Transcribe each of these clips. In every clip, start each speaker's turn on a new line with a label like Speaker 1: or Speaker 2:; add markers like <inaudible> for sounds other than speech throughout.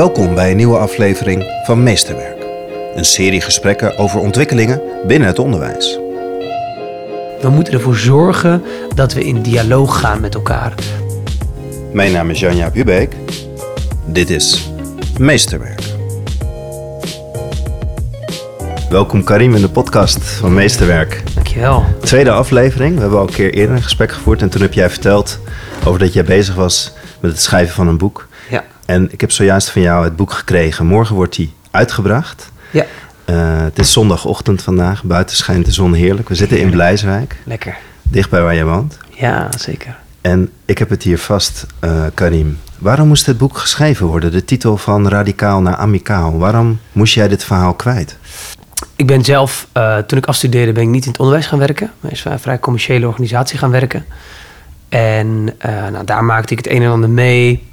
Speaker 1: Welkom bij een nieuwe aflevering van Meesterwerk. Een serie gesprekken over ontwikkelingen binnen het onderwijs.
Speaker 2: We moeten ervoor zorgen dat we in dialoog gaan met elkaar.
Speaker 1: Mijn naam is Janja Bubeek. Dit is Meesterwerk. Welkom Karim in de podcast van Meesterwerk.
Speaker 2: Dankjewel.
Speaker 1: Tweede aflevering. We hebben al een keer eerder een gesprek gevoerd en toen heb jij verteld over dat jij bezig was met het schrijven van een boek. En ik heb zojuist van jou het boek gekregen. Morgen wordt die uitgebracht.
Speaker 2: Ja,
Speaker 1: Eh, het is zondagochtend vandaag. Buiten schijnt de zon heerlijk. We zitten in. Blijswijk,
Speaker 2: lekker.
Speaker 1: dichtbij waar je woont.
Speaker 2: Ja, zeker.
Speaker 1: En ik heb het hier vast, eh, Karim. Waarom moest dit boek geschreven worden? De titel van Radicaal naar Amicaal. Waarom moest jij dit verhaal kwijt?
Speaker 2: Ik ben zelf, eh, toen ik afstudeerde, ben ik niet in het onderwijs gaan werken. Maar is een vrij commerciële organisatie gaan werken. En nou, daar maakte ik het een en ander mee.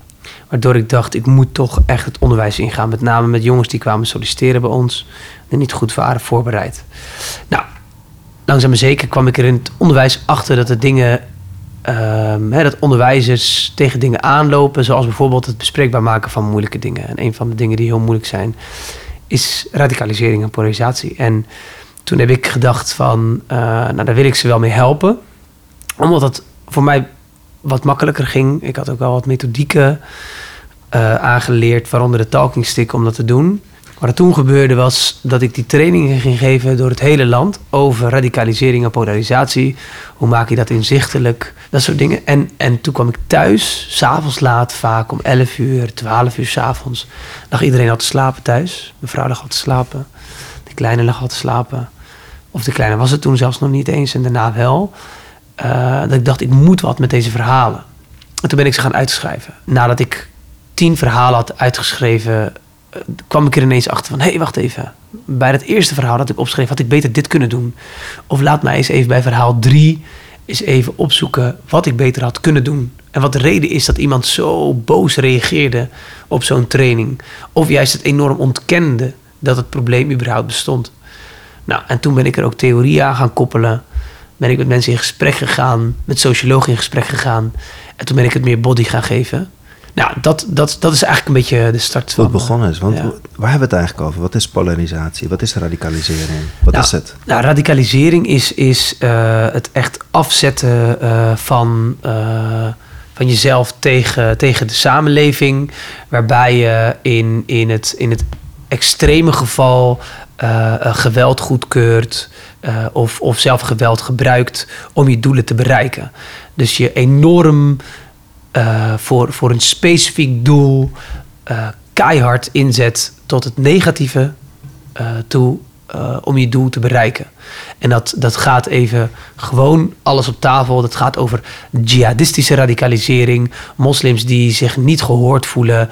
Speaker 2: Waardoor ik dacht, ik moet toch echt het onderwijs ingaan. Met name met jongens die kwamen solliciteren bij ons. En niet goed waren voorbereid. Nou, langzaam maar zeker kwam ik er in het onderwijs achter dat er dingen... ehm, dat onderwijzers tegen dingen aanlopen. Zoals bijvoorbeeld het bespreekbaar maken van moeilijke dingen. En een van de dingen die heel moeilijk zijn, is radicalisering en polarisatie. En toen heb ik gedacht van, eh, nou daar wil ik ze wel mee helpen. Omdat het voor mij wat makkelijker ging. Ik had ook wel wat methodieken eh, aangeleerd, waaronder de talking stick om dat te doen. Wat er toen gebeurde was dat ik die trainingen ging geven door het hele land over radicalisering en polarisatie. Hoe maak je dat inzichtelijk? Dat soort dingen. En, en toen kwam ik thuis, s'avonds laat, vaak om 11 uur, 12 uur s'avonds. Lag iedereen al te slapen thuis. Mijn vrouw lag al te slapen. De kleine lag al te slapen. Of de kleine was het toen zelfs nog niet eens en daarna wel. Eh, dat ik dacht, ik moet wat met deze verhalen. En toen ben ik ze gaan uitschrijven. Nadat ik tien verhalen had uitgeschreven, eh, kwam ik er ineens achter van... hé, hey, wacht even. Bij het eerste verhaal dat ik opschreef, had ik beter dit kunnen doen. Of laat mij eens even bij verhaal drie eens even opzoeken wat ik beter had kunnen doen. En wat de reden is dat iemand zo boos reageerde op zo'n training. Of juist het enorm ontkende dat het probleem überhaupt bestond. Nou, en toen ben ik er ook theorieën aan gaan koppelen. Ben ik met mensen in gesprek gegaan, met sociologen in gesprek gegaan. En toen ben ik het meer body gaan geven. Nou, dat, dat, dat is eigenlijk een beetje de start van...
Speaker 1: het begonnen is. Want
Speaker 2: ja.
Speaker 1: waar hebben we het eigenlijk over? Wat is polarisatie? Wat is radicalisering? Wat
Speaker 2: Nou,
Speaker 1: is het?
Speaker 2: Nou, radicalisering is, is eh, het echt afzetten eh, van, eh, van jezelf tegen, tegen de samenleving. Waarbij je in, in, het, in het extreme geval eh, eh, geweld goedkeurt. Eh, of, of zelf geweld gebruikt om je doelen te bereiken. Dus je enorm eh, voor, voor een specifiek doel eh, keihard inzet tot het negatieve toe om je doel te bereiken. En dat, dat gaat even gewoon alles op tafel. Dat gaat over jihadistische radicalisering, moslims die zich niet gehoord voelen,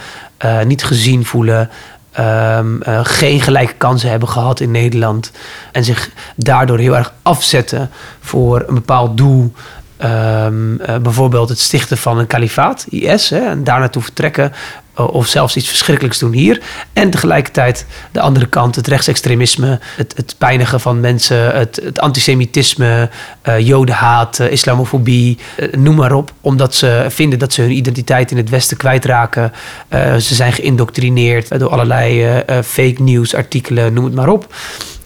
Speaker 2: niet gezien voelen. Ehm, eh, geen gelijke kansen hebben gehad in Nederland. En zich daardoor heel erg afzetten voor een bepaald doel. Ehm, eh, bijvoorbeeld het stichten van een kalifaat, IS, hè, en daar naartoe vertrekken. Eh, Of zelfs iets verschrikkelijks doen hier. En tegelijkertijd de andere kant, het rechtsextremisme, het, het pijnigen van mensen, het, het antisemitisme, eh, jodenhaat, eh, islamofobie, noem maar op. Omdat ze vinden dat ze hun identiteit in het Westen kwijtraken. Ze zijn geïndoctrineerd door allerlei fake news artikelen, noem het maar op.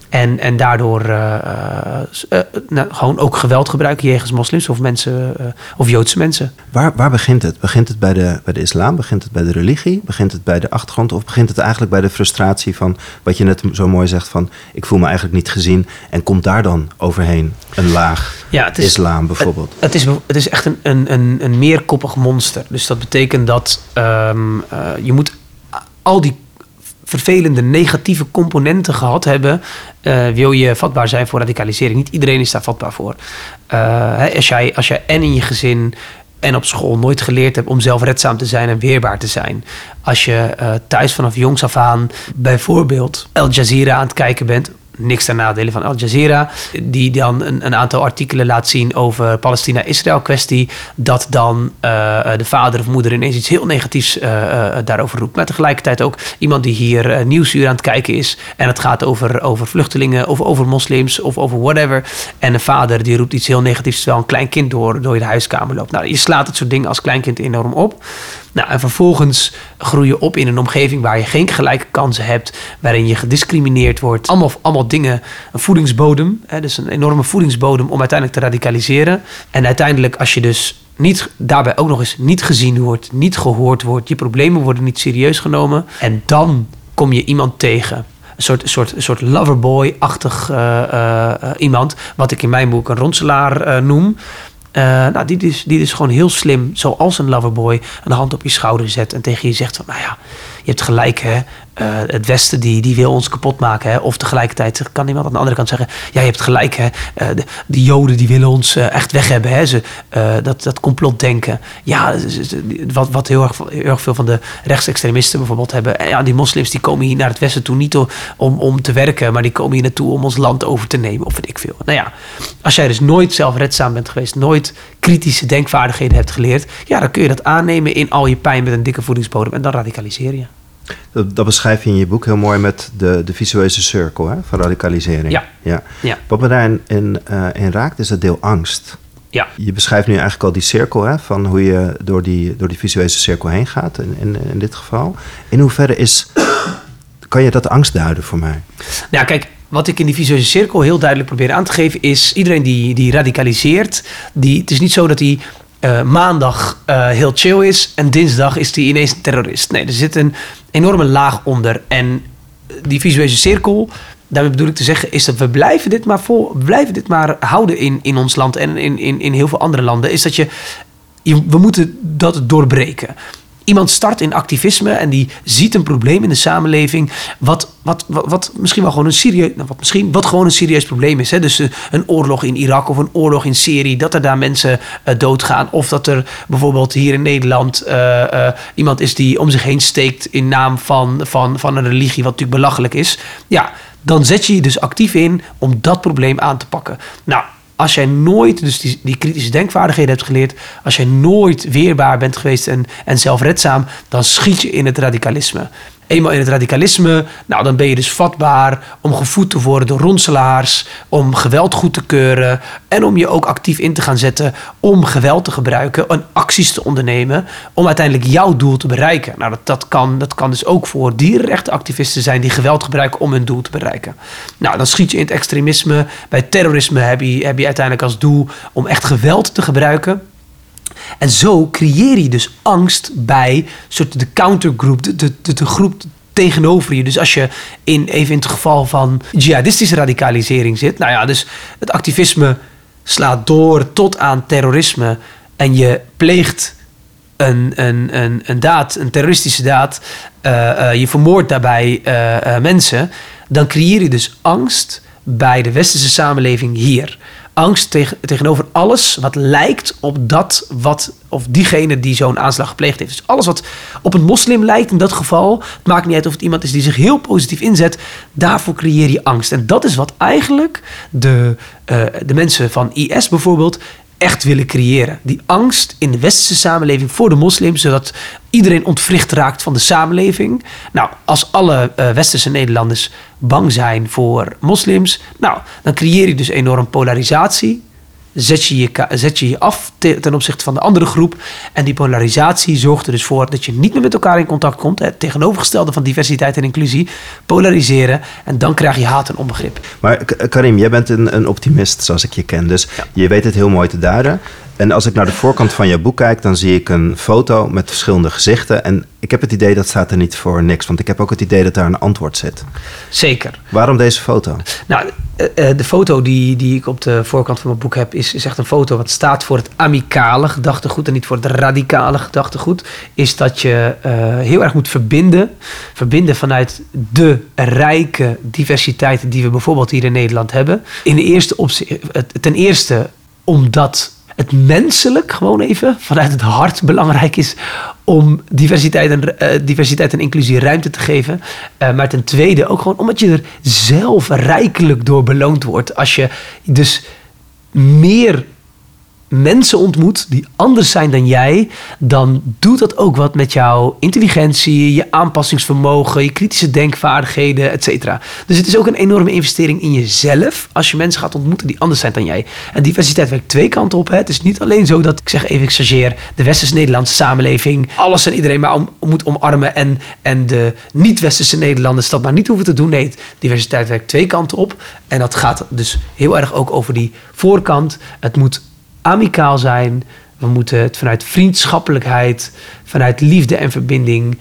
Speaker 2: En, en daardoor eh, eh, eh, nou, gewoon ook geweld gebruiken jegens moslims of mensen of Joodse mensen.
Speaker 1: Waar, waar begint het? Begint het bij de, bij de islam? Begint het bij de religie? Begint het bij de achtergrond? Of begint het eigenlijk bij de frustratie van wat je net zo mooi zegt van ik voel me eigenlijk niet gezien en komt daar dan overheen een laag
Speaker 2: Ja, het is,
Speaker 1: islam bijvoorbeeld?
Speaker 2: Het is, het is echt een, een, een, een meerkoppig monster. Dus dat betekent dat ehm, eh, je moet al die vervelende negatieve componenten gehad hebben, eh, wil je vatbaar zijn voor radicalisering. Niet iedereen is daar vatbaar voor. Hè, als, jij, als jij en in je gezin en op school nooit geleerd hebt om zelfredzaam te zijn en weerbaar te zijn. Als je eh, thuis vanaf jongs af aan bijvoorbeeld Al Jazeera aan het kijken bent, niks ten nadele van Al Jazeera, die dan een, een aantal artikelen laat zien over Palestina-Israël kwestie, dat dan eh, de vader of moeder ineens iets heel negatiefs eh, eh, daarover roept. Maar tegelijkertijd ook iemand die hier nieuwsuur aan het kijken is en het gaat over, over vluchtelingen of over moslims of over whatever. En een vader die roept iets heel negatiefs terwijl een klein kind door, door je de huiskamer loopt. Nou, je slaat het soort dingen als kleinkind enorm op. Nou, en vervolgens groei je op in een omgeving waar je geen gelijke kansen hebt, waarin je gediscrimineerd wordt. Allemaal, allemaal dingen, een voedingsbodem, hè, dus een enorme voedingsbodem om uiteindelijk te radicaliseren. En uiteindelijk, als je dus niet, daarbij ook nog eens niet gezien wordt, niet gehoord wordt, je problemen worden niet serieus genomen. En dan kom je iemand tegen. Een soort, soort, soort loverboy-achtig uh, uh, iemand, wat ik in mijn boek een ronselaar noem. Uh, nou, die dus, die dus gewoon heel slim, zoals een loverboy, een hand op je schouder zet en tegen je zegt van, nou ja, je hebt gelijk, hè. Uh, het Westen die, die wil ons kapot maken. Hè? Of tegelijkertijd kan iemand aan de andere kant zeggen: Ja, je hebt gelijk. Hè? Uh, de, de, Joden die willen ons uh, echt weg hebben. Hè? Ze, dat, dat complotdenken. Ja, wat, wat heel, erg, heel erg veel van de rechtsextremisten bijvoorbeeld hebben. Ja, die moslims die komen hier naar het Westen toe niet om, om te werken, maar die komen hier naartoe om ons land over te nemen. Of weet ik veel. Nou ja, als jij dus nooit zelfredzaam bent geweest, nooit kritische denkvaardigheden hebt geleerd, ja, dan kun je dat aannemen in al je pijn met een dikke voedingsbodem en dan radicaliseer je.
Speaker 1: Dat, dat, beschrijf je in je boek heel mooi met de, de visuele cirkel hè, van radicalisering.
Speaker 2: Ja.
Speaker 1: ja.
Speaker 2: ja.
Speaker 1: Wat me daarin in, uh, in raakt, is het deel angst.
Speaker 2: Ja.
Speaker 1: Je beschrijft nu eigenlijk al die cirkel, hè, van hoe je door die, door die visuele cirkel heen gaat, in, in, in dit geval. In hoeverre is, kan je dat angst duiden voor mij?
Speaker 2: Nou, kijk, wat ik in die visuele cirkel heel duidelijk probeer aan te geven is... iedereen die, die radicaliseert, die, het is niet zo dat hij uh, maandag uh, heel chill is en dinsdag is hij ineens een terrorist. Nee, er zit een enorme laag onder. En die visuele cirkel, daarmee bedoel ik te zeggen, is dat we blijven dit maar, vol, blijven dit maar houden in, in ons land en in, in, in heel veel andere landen. Is dat je we moeten dat doorbreken iemand start in activisme en die ziet een probleem in de samenleving. Wat, wat, wat, wat misschien wel gewoon een serieus, nou, wat misschien wat gewoon een serieus probleem is. Hè? Dus uh, een oorlog in Irak of een oorlog in Syrië, dat er daar mensen uh, doodgaan. Of dat er bijvoorbeeld hier in Nederland uh, iemand is die om zich heen steekt in naam van, van, van een religie, wat natuurlijk belachelijk is. Ja, dan zet je je dus actief in om dat probleem aan te pakken. Nou, als jij nooit dus die, die, kritische denkvaardigheden hebt geleerd, als jij nooit weerbaar bent geweest en, en zelfredzaam, dan schiet je in het radicalisme. Eenmaal in het radicalisme, nou, dan ben je dus vatbaar om gevoed te worden door ronselaars, om geweld goed te keuren en om je ook actief in te gaan zetten om geweld te gebruiken en acties te ondernemen om uiteindelijk jouw doel te bereiken. Nou, dat, dat, kan, dat kan dus ook voor dierenrechtenactivisten zijn die geweld gebruiken om hun doel te bereiken. Nou, dan schiet je in het extremisme. Bij terrorisme heb je, heb je uiteindelijk als doel om echt geweld te gebruiken. En zo creëer je dus angst bij soort de countergroep, de, de, de, groep tegenover je. Dus als je in, even in het geval van jihadistische radicalisering zit, nou ja, dus het activisme slaat door tot aan terrorisme en je pleegt een, een, een, een daad, een terroristische daad, uh, uh, je vermoordt daarbij uh, mensen, dan creëer je dus angst bij de westerse samenleving hier angst tegen, tegenover alles wat lijkt op dat wat, of diegene die zo'n aanslag gepleegd heeft. Dus alles wat op een moslim lijkt in dat geval, het maakt niet uit of het iemand is die zich heel positief inzet, daarvoor creëer je angst. En dat is wat eigenlijk de, uh, de mensen van IS bijvoorbeeld echt willen creëren. Die angst in de westerse samenleving voor de moslims, zodat iedereen ontwricht raakt van de samenleving. Nou, als alle uh, westerse Nederlanders bang zijn voor moslims, nou, dan creëer je dus enorm polarisatie. Zet je je, zet je, je af ten opzichte van de andere groep. En die polarisatie zorgt er dus voor dat je niet meer met elkaar in contact komt. Het tegenovergestelde van diversiteit en inclusie. Polariseren. En dan krijg je haat en onbegrip.
Speaker 1: Maar Karim, jij bent een, een optimist zoals ik je ken. Dus ja. je weet het heel mooi te duiden. En als ik naar de voorkant van jouw boek kijk, dan zie ik een foto met verschillende gezichten. En ik heb het idee dat staat er niet voor niks. Want ik heb ook het idee dat daar een antwoord zit.
Speaker 2: Zeker.
Speaker 1: Waarom deze foto?
Speaker 2: Nou, de foto die, die ik op de voorkant van mijn boek heb, is, is echt een foto wat staat voor het amicale gedachtegoed en niet voor het radicale gedachtegoed. Is dat je uh, heel erg moet verbinden. Verbinden vanuit de rijke diversiteit die we bijvoorbeeld hier in Nederland hebben. In de eerste opzicht, ten eerste omdat het menselijk gewoon even vanuit het hart belangrijk is om diversiteit en, uh, diversiteit en inclusie ruimte te geven. Uh, maar ten tweede ook gewoon omdat je er zelf rijkelijk door beloond wordt. Als je dus meer mensen ontmoet die anders zijn dan jij, dan doet dat ook wat met jouw intelligentie, je aanpassingsvermogen, je kritische denkvaardigheden, et cetera. Dus het is ook een enorme investering in jezelf als je mensen gaat ontmoeten die anders zijn dan jij. En diversiteit werkt twee kanten op. Hè. Het is niet alleen zo dat, ik zeg even, ik chargeer, de Westers-Nederlandse samenleving alles en iedereen maar om, moet omarmen en, en de niet-Westerse Nederlanders dat maar niet hoeven te doen. Nee, diversiteit werkt twee kanten op. En dat gaat dus heel erg ook over die voorkant. Het moet amicaal zijn. We moeten het vanuit vriendschappelijkheid, vanuit liefde en verbinding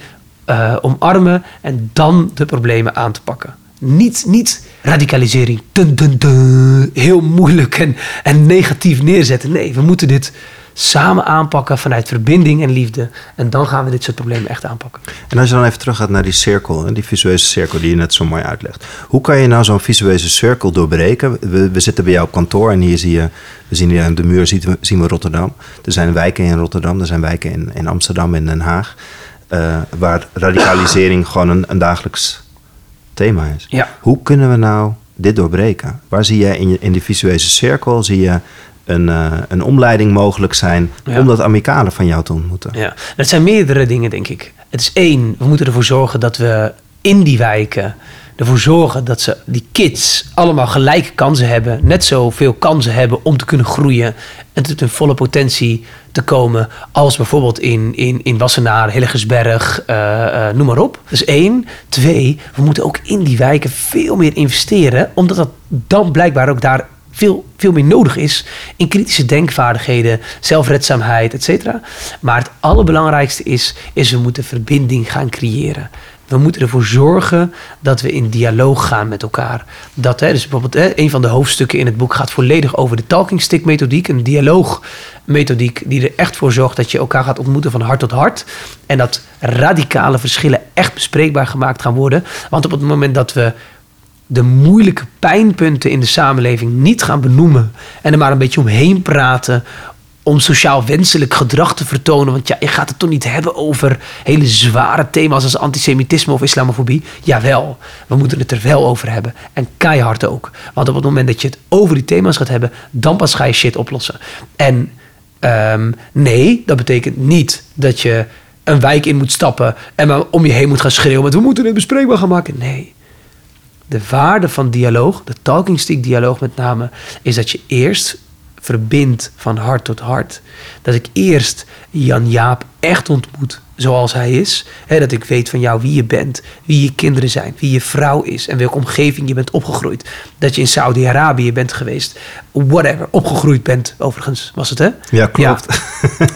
Speaker 2: uh, omarmen en dan de problemen aan te pakken. Niet, niet radicalisering, dun, dun, dun, heel moeilijk en, en negatief neerzetten. Nee, we moeten dit samen aanpakken vanuit verbinding en liefde. En dan gaan we dit soort problemen echt aanpakken.
Speaker 1: En als je dan even terug gaat naar die cirkel, die visueuze cirkel die je net zo mooi uitlegt. Hoe kan je nou zo'n visueuze cirkel doorbreken? We, we, zitten bij jouw kantoor en hier zie je, we zien hier aan de muur zien we, zien we Rotterdam. Er zijn wijken in Rotterdam, er zijn wijken in, in Amsterdam en Den Haag. Uh, waar radicalisering <coughs> gewoon een, een dagelijks thema is.
Speaker 2: Ja.
Speaker 1: Hoe kunnen we nou dit doorbreken? Waar zie je in, je, in die visueuze cirkel, zie je een, uh, een omleiding mogelijk zijn om dat amicale van jou te ontmoeten?
Speaker 2: Ja, dat zijn meerdere dingen, denk ik. Het is één, we moeten ervoor zorgen dat we in die wijken ervoor zorgen dat ze, die kids allemaal gelijke kansen hebben, net zoveel kansen hebben om te kunnen groeien en tot hun volle potentie te komen, als bijvoorbeeld in, in, in Wassenaar, Hilligersberg, uh, uh, noem maar op. Is één. Twee, we moeten ook in die wijken veel meer investeren, omdat dat dan blijkbaar ook daar veel, veel meer nodig is in kritische denkvaardigheden, zelfredzaamheid, et cetera. Maar het allerbelangrijkste is, is we moeten verbinding gaan creëren. We moeten ervoor zorgen dat we in dialoog gaan met elkaar. Dat, hè, dus bijvoorbeeld hè, een van de hoofdstukken in het boek gaat volledig over de talking stick methodiek. Een dialoogmethodiek die er echt voor zorgt dat je elkaar gaat ontmoeten van hart tot hart. En dat radicale verschillen echt bespreekbaar gemaakt gaan worden. Want op het moment dat we de moeilijke pijnpunten in de samenleving niet gaan benoemen en er maar een beetje omheen praten om sociaal wenselijk gedrag te vertonen. Want ja, je gaat het toch niet hebben over hele zware thema's als antisemitisme of islamofobie. Jawel, we moeten het er wel over hebben. En keihard ook. Want op het moment dat je het over die thema's gaat hebben, dan pas ga je shit oplossen. En um, nee, dat betekent niet dat je een wijk in moet stappen en om je heen moet gaan schreeuwen met we moeten het bespreekbaar gaan maken. Nee. De waarde van dialoog, de talking stick dialoog met name, is dat je eerst verbindt van hart tot hart. Dat ik eerst Jan Jaap echt ontmoet zoals hij is. dat ik weet van jou wie je bent, wie je kinderen zijn, wie je vrouw is en welke omgeving je bent opgegroeid. Dat je in Saudi-Arabië bent geweest, whatever, opgegroeid bent, overigens was het hè?
Speaker 1: Ja, klopt.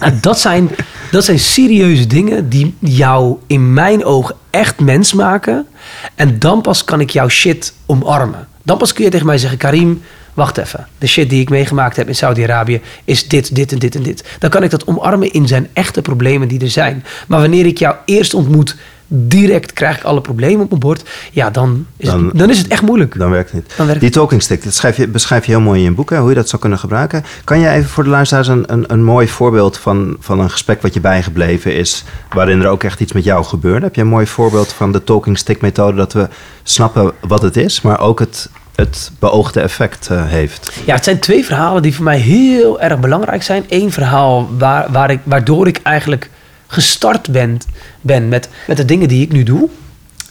Speaker 2: Ja. <laughs> dat, zijn, dat zijn serieuze dingen die jou in mijn ogen echt mens maken. En dan pas kan ik jouw shit omarmen. Dan pas kun je tegen mij zeggen, Karim, wacht even, de shit die ik meegemaakt heb in Saudi-Arabië is dit, dit en dit en dit. Dan kan ik dat omarmen in zijn echte problemen die er zijn. Maar wanneer ik jou eerst ontmoet, direct krijg ik alle problemen op mijn bord, ja, dan is, dan, het, dan is het echt moeilijk.
Speaker 1: Dan werkt het niet. die talking stick, dat schrijf je, beschrijf je heel mooi in je boek, hè, hoe je dat zou kunnen gebruiken. Kan je even voor de luisteraars een, een, een mooi voorbeeld van, van een gesprek wat je bijgebleven is, waarin er ook echt iets met jou gebeurde? Heb je een mooi voorbeeld van de talking stick methode, dat we snappen wat het is, maar ook het het beoogde effect uh, heeft.
Speaker 2: Ja, het zijn twee verhalen die voor mij heel erg belangrijk zijn. Eén verhaal waar, waar ik, waardoor ik eigenlijk gestart ben, ben met, met de dingen die ik nu doe.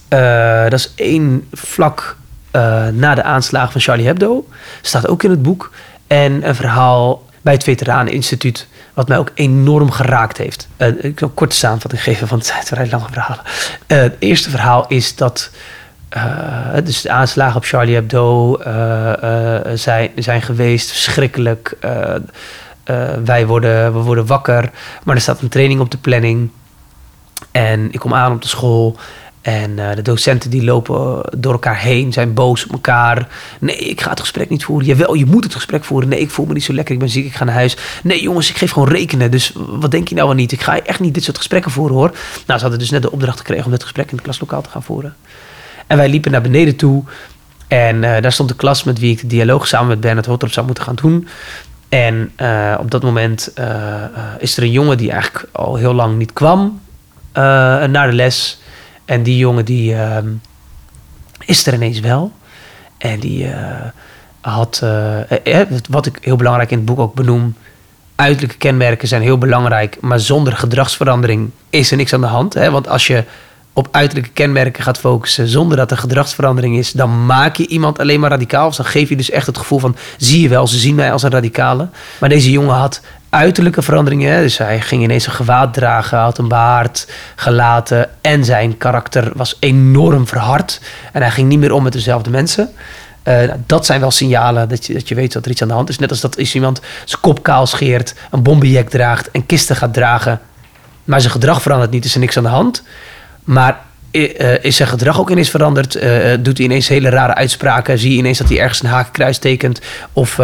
Speaker 2: Uh, dat is één vlak uh, na de aanslagen van Charlie Hebdo. Staat ook in het boek. En een verhaal bij het Veteraneninstituut, wat mij ook enorm geraakt heeft. ik zal een korte samenvatting geven, want het zijn vrij lange verhalen. het eerste verhaal is dat uh, dus de aanslagen op Charlie Hebdo uh, zijn, zijn geweest, verschrikkelijk. wij worden, we worden wakker, maar er staat een training op de planning. En ik kom aan op de school en de docenten die lopen door elkaar heen, zijn boos op elkaar. Nee, ik ga het gesprek niet voeren. Jawel, je moet het gesprek voeren. Nee, ik voel me niet zo lekker, ik ben ziek, ik ga naar huis. Nee jongens, ik geef gewoon rekenen, dus wat denk je nou wel niet? Ik ga echt niet dit soort gesprekken voeren hoor. Nou, ze hadden dus net de opdracht gekregen om dit gesprek in het klaslokaal te gaan voeren. En wij liepen naar beneden toe. En uh, daar stond de klas met wie ik de dialoog samen met Bernard Hotrop zou moeten gaan doen. En uh, op dat moment uh, is er een jongen die eigenlijk al heel lang niet kwam naar de les. En die jongen die ehm, is er ineens wel. En die had, wat ik heel belangrijk in het boek ook benoem, uiterlijke kenmerken zijn heel belangrijk, maar zonder gedragsverandering is er niks aan de hand. Hè? Want als je op uiterlijke kenmerken gaat focussen zonder dat er gedragsverandering is, dan maak je iemand alleen maar radicaal. Of dan geef je dus echt het gevoel van, zie je wel, ze zien mij als een radicale. Maar deze jongen had uiterlijke veranderingen. Dus hij ging ineens een gewaad dragen, had een baard gelaten en zijn karakter was enorm verhard. En hij ging niet meer om met dezelfde mensen. Uh, dat zijn wel signalen dat je, dat je weet dat er iets aan de hand is. Net als dat is iemand zijn kop kaal scheert, een bombenjek draagt en kisten gaat dragen. Maar zijn gedrag verandert niet, is er niks aan de hand. Maar uh, is zijn gedrag ook ineens veranderd? Uh, doet hij ineens hele rare uitspraken? Zie je ineens dat hij ergens een hakenkruis tekent? Of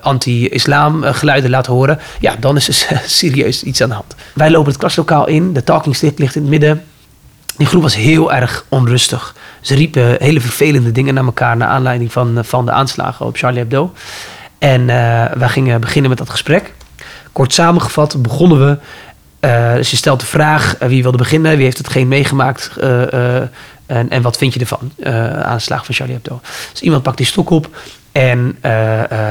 Speaker 2: anti-islam geluiden laat horen? Ja, dan is er <laughs> serieus iets aan de hand. Wij lopen het klaslokaal in. De talking stick ligt in het midden. Die groep was heel erg onrustig. Ze riepen hele vervelende dingen naar elkaar... naar aanleiding van, van de aanslagen op Charlie Hebdo. En wij gingen beginnen met dat gesprek. Kort samengevat begonnen we uh, dus je stelt de vraag uh, wie wilde beginnen, wie heeft het geen meegemaakt uh, en, en, wat vind je ervan aan de slag van Charlie Hebdo. Dus iemand pakt die stok op en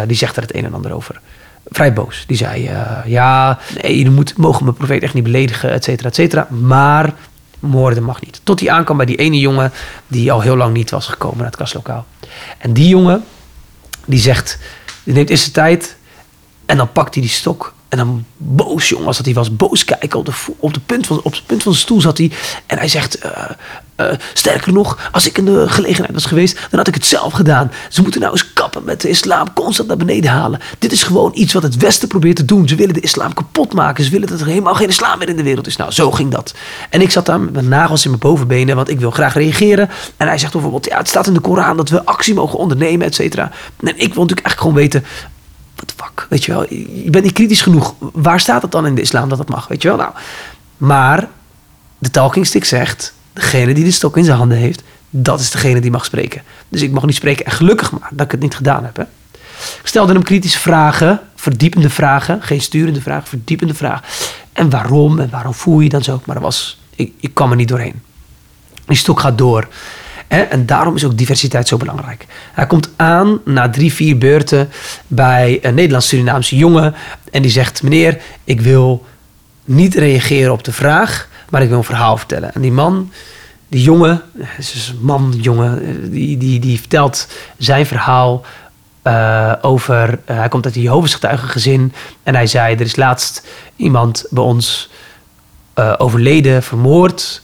Speaker 2: die zegt er het een en ander over. Vrij boos. Die zei, ja, nee, moet, mogen mijn profeet echt niet beledigen, et cetera, et cetera. Maar moorden mag niet. Tot hij aankwam bij die ene jongen die al heel lang niet was gekomen naar het kastlokaal. En die jongen, die zegt, die neemt eerst de tijd en dan pakt hij die stok en dan boos, jongen, als dat hij was. Boos kijken. Op de, op, de punt van, op het punt van zijn stoel zat hij. En hij zegt, uh, uh, sterker nog, als ik in de gelegenheid was geweest, dan had ik het zelf gedaan. Ze moeten nou eens kappen met de islam, constant naar beneden halen. Dit is gewoon iets wat het Westen probeert te doen. Ze willen de islam kapot maken. Ze willen dat er helemaal geen islam meer in de wereld is. Nou, zo ging dat. En ik zat daar met mijn nagels in mijn bovenbenen, want ik wil graag reageren. En hij zegt bijvoorbeeld, ja, het staat in de Koran dat we actie mogen ondernemen, et cetera. En ik wil natuurlijk echt gewoon weten, fuck, weet je wel. Je bent niet kritisch genoeg. Waar staat het dan in de islam dat dat mag, weet je wel? Nou, maar de talking stick zegt, degene die de stok in zijn handen heeft, dat is degene die mag spreken. Dus ik mag niet spreken. En gelukkig maar dat ik het niet gedaan heb. Hè. Ik stelde hem kritische vragen, verdiepende vragen, geen sturende vragen, verdiepende vragen. En waarom en waarom voel je dan zo? Maar dat was, ik, ik kwam er niet doorheen. Die stok gaat door. En daarom is ook diversiteit zo belangrijk. Hij komt aan na drie, vier beurten bij een Nederlands-Surinaamse jongen. En die zegt: Meneer, ik wil niet reageren op de vraag, maar ik wil een verhaal vertellen. En die man, die jongen, dus man, jongen, die, die, die vertelt zijn verhaal. Uh, over, uh, hij komt uit een Jehovah's gezin en hij zei, er is laatst iemand bij ons uh, overleden, vermoord,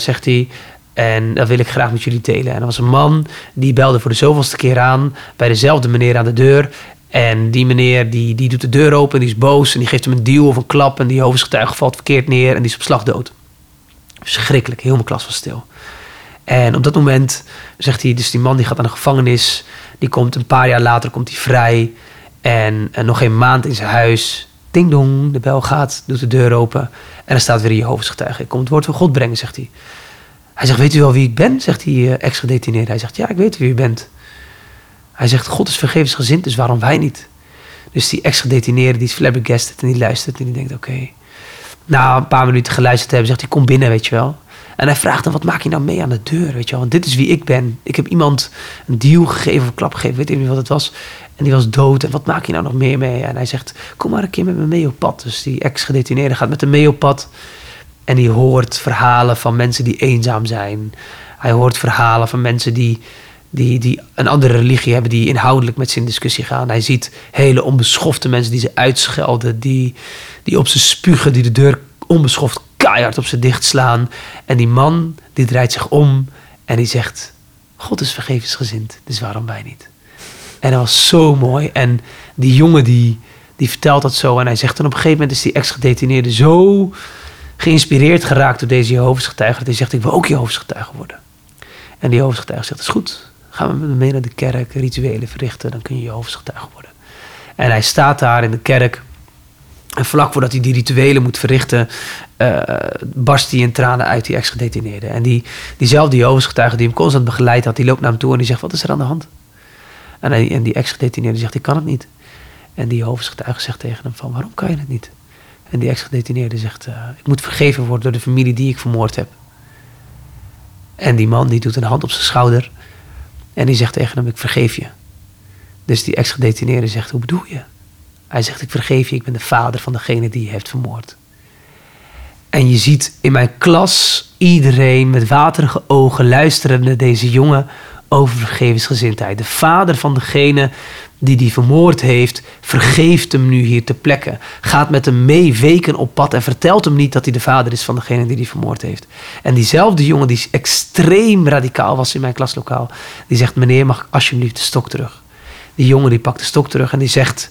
Speaker 2: zegt hij. En dat wil ik graag met jullie delen. En er was een man die belde voor de zoveelste keer aan bij dezelfde meneer aan de deur. En die meneer die, die doet de deur open, die is boos en die geeft hem een duw of een klap. En die hoofdgetuige valt verkeerd neer en die is op slag dood. Verschrikkelijk, heel mijn klas was stil. En op dat moment zegt hij, dus die man die gaat aan de gevangenis. Die komt een paar jaar later komt hij vrij. En, nog geen maand in zijn huis. Ding dong, de bel gaat, doet de deur open. En er staat weer een hoofdgetuige. Ik kom het woord van God brengen, zegt hij. Hij zegt, weet u wel wie ik ben? Zegt die uh, ex-gedetineerde. Hij zegt, ja, ik weet wie u bent. Hij zegt, God is vergevensgezind, dus waarom wij niet? Dus die ex-gedetineerde, die is flabbergasted en die luistert en die denkt, oké. Na een paar minuten geluisterd te hebben, zegt hij, kom binnen, weet je wel. En hij vraagt dan, wat maak je nou mee aan de deur, weet je wel? Want dit is wie ik ben. Ik heb iemand een deal gegeven of een klap gegeven, weet ik niet wat het was. En die was dood. En wat maak je nou nog meer mee? En hij zegt, kom maar een keer met me mee op pad. Dus die ex-gedetineerde gaat met hem mee op pad. En hij hoort verhalen van mensen die eenzaam zijn. Hij hoort verhalen van mensen die, die, die een andere religie hebben, die inhoudelijk met ze in discussie gaan. Hij ziet hele onbeschofte mensen die ze uitschelden, die, die op ze spugen, die de deur onbeschoft keihard op ze dichtslaan. En die man die draait zich om en die zegt: God is vergevensgezind, dus waarom wij niet? En dat was zo mooi. En die jongen die, die vertelt dat zo. En hij zegt dan op een gegeven moment is die ex-gedetineerde zo geïnspireerd geraakt door deze Jehovah's getuige. Dat hij zegt, ik wil ook Jehovah's getuige worden. En die Jehovah's getuige zegt, dat is goed. Gaan we mee naar de kerk, rituelen verrichten, dan kun je Jehovah's getuige worden. En hij staat daar in de kerk. En vlak voordat hij die rituelen moet verrichten, uh, barst hij in tranen uit, die ex-gedetineerde. En die, diezelfde Jehovah's getuige die hem constant begeleid had, die loopt naar hem toe en die zegt, wat is er aan de hand? En, en die ex-gedetineerde zegt, ik kan het niet. En die Jehovah's getuige zegt tegen hem van, waarom kan je het niet? En die ex-gedetineerde zegt, uh, ik moet vergeven worden door de familie die ik vermoord heb. En die man die doet een hand op zijn schouder. En die zegt tegen hem, ik vergeef je. Dus die ex-gedetineerde zegt, hoe bedoel je? Hij zegt, ik vergeef je, ik ben de vader van degene die je heeft vermoord. En je ziet in mijn klas iedereen met waterige ogen luisterende deze jongen over vergevensgezindheid. De vader van degene die die vermoord heeft, vergeeft hem nu hier te plekken. Gaat met hem mee weken op pad en vertelt hem niet dat hij de vader is van degene die die vermoord heeft. En diezelfde jongen die extreem radicaal was in mijn klaslokaal, die zegt: Meneer, mag ik alsjeblieft de stok terug? Die jongen die pakt de stok terug en die zegt: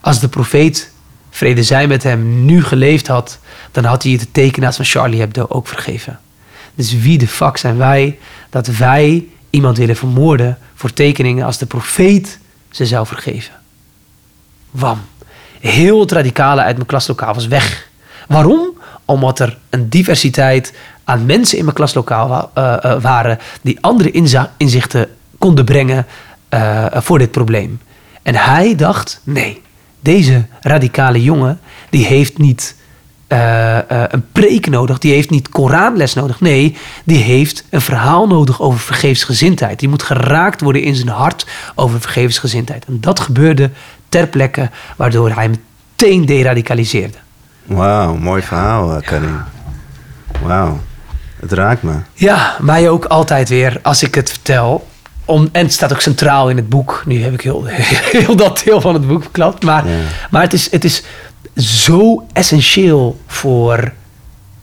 Speaker 2: Als de profeet, vrede zij met hem, nu geleefd had, dan had hij de tekenaars van Charlie Hebdo ook vergeven. Dus wie de fuck zijn wij dat wij iemand willen vermoorden voor tekeningen als de profeet ze zou vergeven? Wam. Heel het radicale uit mijn klaslokaal was weg. Waarom? Omdat er een diversiteit aan mensen in mijn klaslokaal uh, uh, waren die andere inzichten konden brengen uh, voor dit probleem. En hij dacht: nee, deze radicale jongen die heeft niet uh, uh, een preek nodig. Die heeft niet Koranles nodig. Nee, die heeft een verhaal nodig over vergevensgezindheid. Die moet geraakt worden in zijn hart over vergevensgezindheid. En dat gebeurde ter plekke, waardoor hij meteen deradicaliseerde.
Speaker 1: Wauw, mooi verhaal, eh, Karim. Wauw, het raakt me.
Speaker 2: Ja, mij ook altijd weer als ik het vertel. Om, en het staat ook centraal in het boek. Nu heb ik heel, <laughs> heel dat deel van het boek verklapt. Maar, ja. maar het, is, het is zo essentieel voor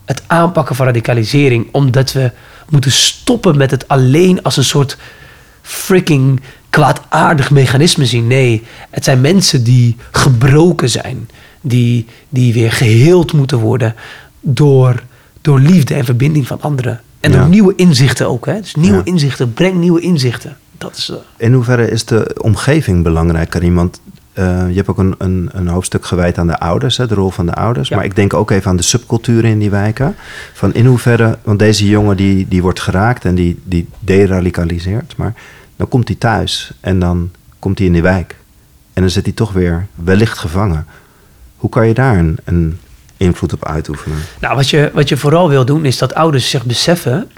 Speaker 2: het aanpakken van radicalisering. Omdat we moeten stoppen met het alleen als een soort freaking kwaadaardig mechanisme zien. Nee, het zijn mensen die gebroken zijn. Die, die weer geheeld moeten worden door, door liefde en verbinding van anderen. En door nieuwe inzichten ook. Hè? Dus nieuwe ja. inzichten, breng nieuwe inzichten. Dat is, uh...
Speaker 1: In hoeverre is de omgeving belangrijk, Karim? Want uh, je hebt ook een, een, een, hoofdstuk gewijd aan de ouders, hè, de rol van de ouders. Ja. Maar ik denk ook even aan de subculturen in die wijken. Van in hoeverre, want deze jongen die, die wordt geraakt en die, die deradicaliseert. Maar dan komt hij thuis en dan komt hij in die wijk. En dan zit hij toch weer wellicht gevangen. Hoe kan je daar een, een invloed op uitoefenen?
Speaker 2: Nou, wat je, wat je vooral wil doen is dat ouders zich beseffen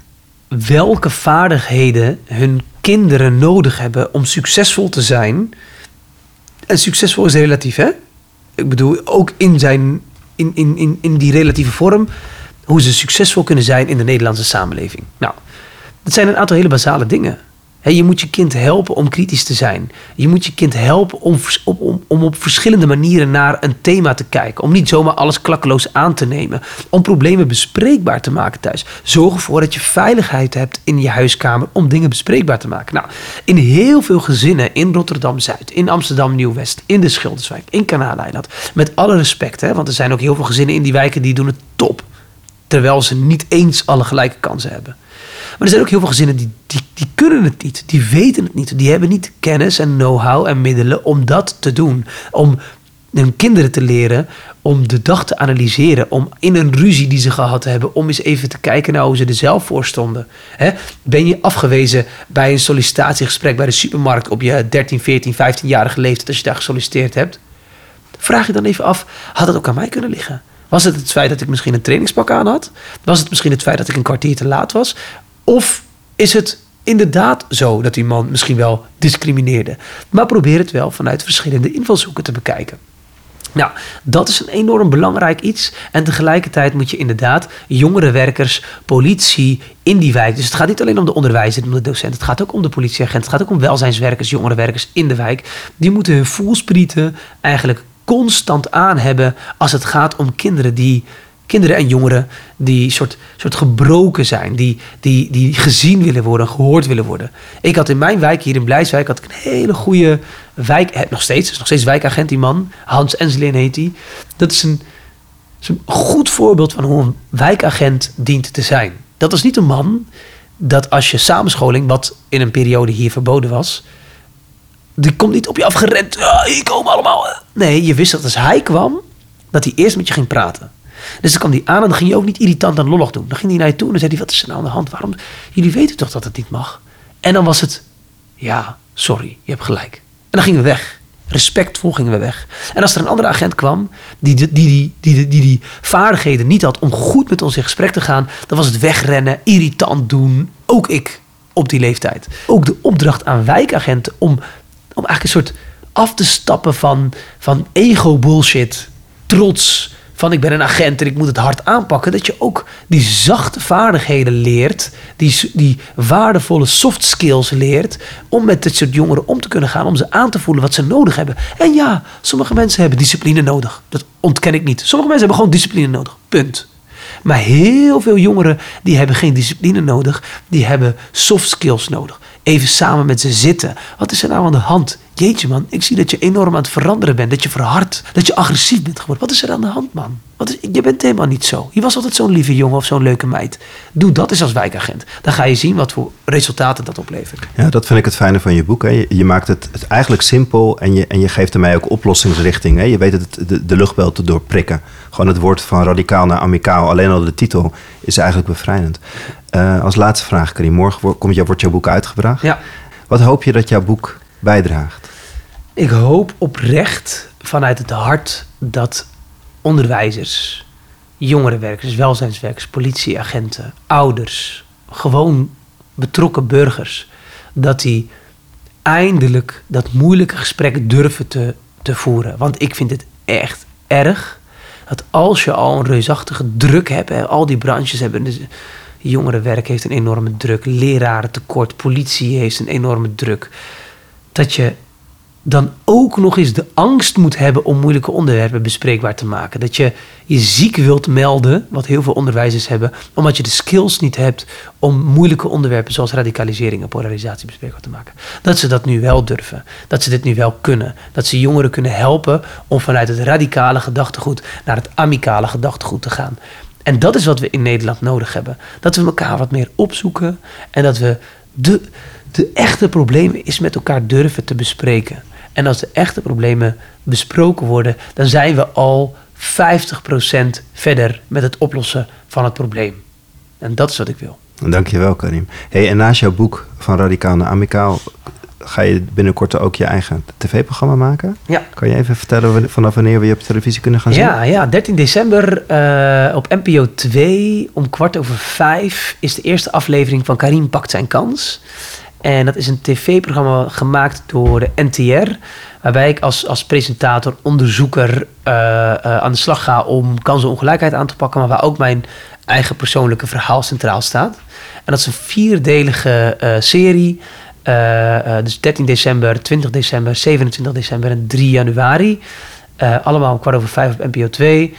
Speaker 2: welke vaardigheden hun kinderen nodig hebben om succesvol te zijn en succesvol is relatief, hè? Ik bedoel, ook in, zijn, in, in, in, in die relatieve vorm, hoe ze succesvol kunnen zijn in de Nederlandse samenleving. Nou, dat zijn een aantal hele basale dingen je moet je kind helpen om kritisch te zijn. Je moet je kind helpen om, om, om op verschillende manieren naar een thema te kijken. Om niet zomaar alles klakkeloos aan te nemen. Om problemen bespreekbaar te maken thuis. Zorg ervoor dat je veiligheid hebt in je huiskamer om dingen bespreekbaar te maken. Nou, in heel veel gezinnen in Rotterdam-Zuid, in Amsterdam-Nieuw-West, in de Schilderswijk, in Kanaaleiland. Met alle respect, hè, want er zijn ook heel veel gezinnen in die wijken die doen het top. Terwijl ze niet eens alle gelijke kansen hebben. Maar er zijn ook heel veel gezinnen die, die, die kunnen het niet. Die weten het niet. Die hebben niet kennis en know-how en middelen om dat te doen. Om hun kinderen te leren om de dag te analyseren. Om in een ruzie die ze gehad hebben, om eens even te kijken naar hoe ze er zelf voor stonden. ben je afgewezen bij een sollicitatiegesprek bij de supermarkt op je 13, 14, 15-jarige leeftijd als je daar gesolliciteerd hebt? Vraag je dan even af, had het ook aan mij kunnen liggen? Was het het feit dat ik misschien een trainingspak aan had? Was het misschien het feit dat ik een kwartier te laat was? Of is het inderdaad zo dat die man misschien wel discrimineerde? Maar probeer het wel vanuit verschillende invalshoeken te bekijken. Nou, dat is een enorm belangrijk iets. En tegelijkertijd moet je inderdaad jongerenwerkers, politie in die wijk. Dus het gaat niet alleen om de onderwijzer, om de docent. Het gaat ook om de politieagent. Het gaat ook om welzijnswerkers, jongerenwerkers in de wijk. Die moeten hun voelsprieten eigenlijk constant aan hebben als het gaat om kinderen die kinderen en jongeren die soort, soort gebroken zijn, die, die, die gezien willen worden, gehoord willen worden. Ik had in mijn wijk, hier in Blijswijk, had ik een hele goede wijk, heb nog steeds, is nog steeds wijkagent die man, Hans Enslin heet hij. Dat is een, is een goed voorbeeld van hoe een wijkagent dient te zijn. Dat was niet een man dat als je samenscholing, wat in een periode hier verboden was, die komt niet op je afgerend. Ja, hier komen allemaal. Nee, je wist dat als hij kwam, dat hij eerst met je ging praten. Dus dan kwam hij aan en dan ging je ook niet irritant en lollig doen. Dan ging hij naar je toe en dan zei hij, wat is er nou aan de hand? Waarom? Jullie weten toch dat het niet mag? En dan was het, ja, sorry, je hebt gelijk. En dan gingen we weg. Respectvol gingen we weg. En als er een andere agent kwam die die, die, die, die, die, vaardigheden niet had om goed met ons in gesprek te gaan, dan was het wegrennen, irritant doen. Ook ik op die leeftijd. Ook de opdracht aan wijkagenten om, om eigenlijk een soort af te stappen van, van ego-bullshit, trots, van ik ben een agent en ik moet het hard aanpakken. Dat je ook die zachte vaardigheden leert, die, die waardevolle soft skills leert, om met dit soort jongeren om te kunnen gaan, om ze aan te voelen wat ze nodig hebben. En ja, sommige mensen hebben discipline nodig. Dat ontken ik niet. Sommige mensen hebben gewoon discipline nodig. Punt. Maar heel veel jongeren die hebben geen discipline nodig, die hebben soft skills nodig. Even samen met ze zitten. Wat is er nou aan de hand? Jeetje man, ik zie dat je enorm aan het veranderen bent. Dat je verhard, dat je agressief bent geworden. Wat is er aan de hand man? Wat is, je bent helemaal niet zo. Je was altijd zo'n lieve jongen of zo'n leuke meid. Doe dat eens als wijkagent. Dan ga je zien wat voor resultaten dat oplevert.
Speaker 1: Ja, dat vind ik het fijne van je boek. Hè. Je, je maakt het, het, eigenlijk simpel en je, en je geeft ermee ook oplossingsrichting. Hè. Je weet het, de, de luchtbel te doorprikken. Gewoon het woord van radicaal naar amicaal. Alleen al de titel is eigenlijk bevrijdend. Uh, als laatste vraag, Karim. Morgen komt, wordt jouw boek uitgebracht.
Speaker 2: Ja.
Speaker 1: Wat hoop je dat jouw boek bijdraagt?
Speaker 2: Ik hoop oprecht vanuit het hart dat onderwijzers, jongerenwerkers, welzijnswerkers, politieagenten, ouders, gewoon betrokken burgers, dat die eindelijk dat moeilijke gesprek durven te, te voeren. Want ik vind het echt erg dat als je al een reusachtige druk hebt, hè, al die branches hebben. Dus jongerenwerk heeft een enorme druk, leraren tekort, politie heeft een enorme druk. Dat je dan ook nog eens de angst moet hebben om moeilijke onderwerpen bespreekbaar te maken. Dat je je ziek wilt melden, wat heel veel onderwijzers hebben, omdat je de skills niet hebt om moeilijke onderwerpen zoals radicalisering en polarisatie bespreekbaar te maken. Dat ze dat nu wel durven, dat ze dit nu wel kunnen, dat ze jongeren kunnen helpen om vanuit het radicale gedachtegoed naar het amicale gedachtegoed te gaan. En dat is wat we in Nederland nodig hebben. Dat we elkaar wat meer opzoeken en dat we de, de echte problemen eens met elkaar durven te bespreken. En als de echte problemen besproken worden, dan zijn we al 50% verder met het oplossen van het probleem. En dat is wat ik wil.
Speaker 1: Dankjewel, Karim. Hey, en naast jouw boek van Radicaal naar Amicaal ga je binnenkort ook je eigen tv-programma maken?
Speaker 2: Ja.
Speaker 1: Kan je even vertellen vanaf wanneer we je op televisie kunnen gaan zien?
Speaker 2: Ja, ja 13 december uh, op NPO 2 om kwart over vijf is de eerste aflevering van Karim pakt zijn kans. En dat is een tv-programma gemaakt door de NTR. Waarbij ik als, als presentator, onderzoeker uh, uh, aan de slag ga om kansenongelijkheid aan te pakken. Maar waar ook mijn eigen persoonlijke verhaal centraal staat. En dat is een vierdelige uh, serie. dus 13 december, 20 december, 27 december en 3 januari. allemaal om kwart over vijf op NPO 2.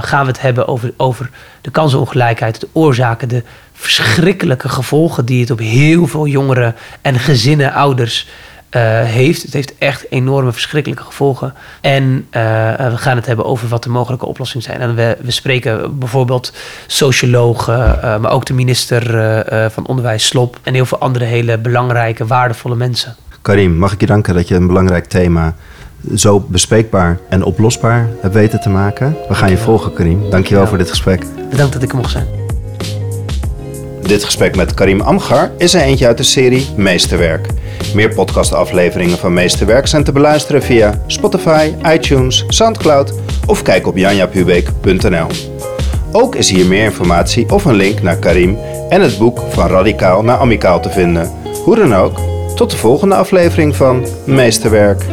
Speaker 2: Gaan we het hebben over, over de kansenongelijkheid, de oorzaken, de verschrikkelijke gevolgen die het op heel veel jongeren en gezinnen, ouders uh, heeft. Het heeft echt enorme verschrikkelijke gevolgen. En uh, we gaan het hebben over wat de mogelijke oplossingen zijn. En we, we spreken bijvoorbeeld sociologen, maar ook de minister van Onderwijs Slop en heel veel andere hele belangrijke, waardevolle mensen.
Speaker 1: Karim, mag ik je danken dat je een belangrijk thema zo bespreekbaar en oplosbaar hebt weten te maken. We gaan je volgen, Karim. Dankjewel, Dankjewel voor dit gesprek.
Speaker 2: Bedankt dat ik er mocht zijn.
Speaker 1: Dit gesprek met Karim Amgar is er eentje uit de serie Meesterwerk. Meer podcastafleveringen van Meesterwerk zijn te beluisteren via Spotify, iTunes, Soundcloud of kijk op janjapubeek.nl. Ook is hier meer informatie of een link naar Karim en het boek Van Radicaal naar Amicaal te vinden. Hoe dan ook, tot de volgende aflevering van Meesterwerk.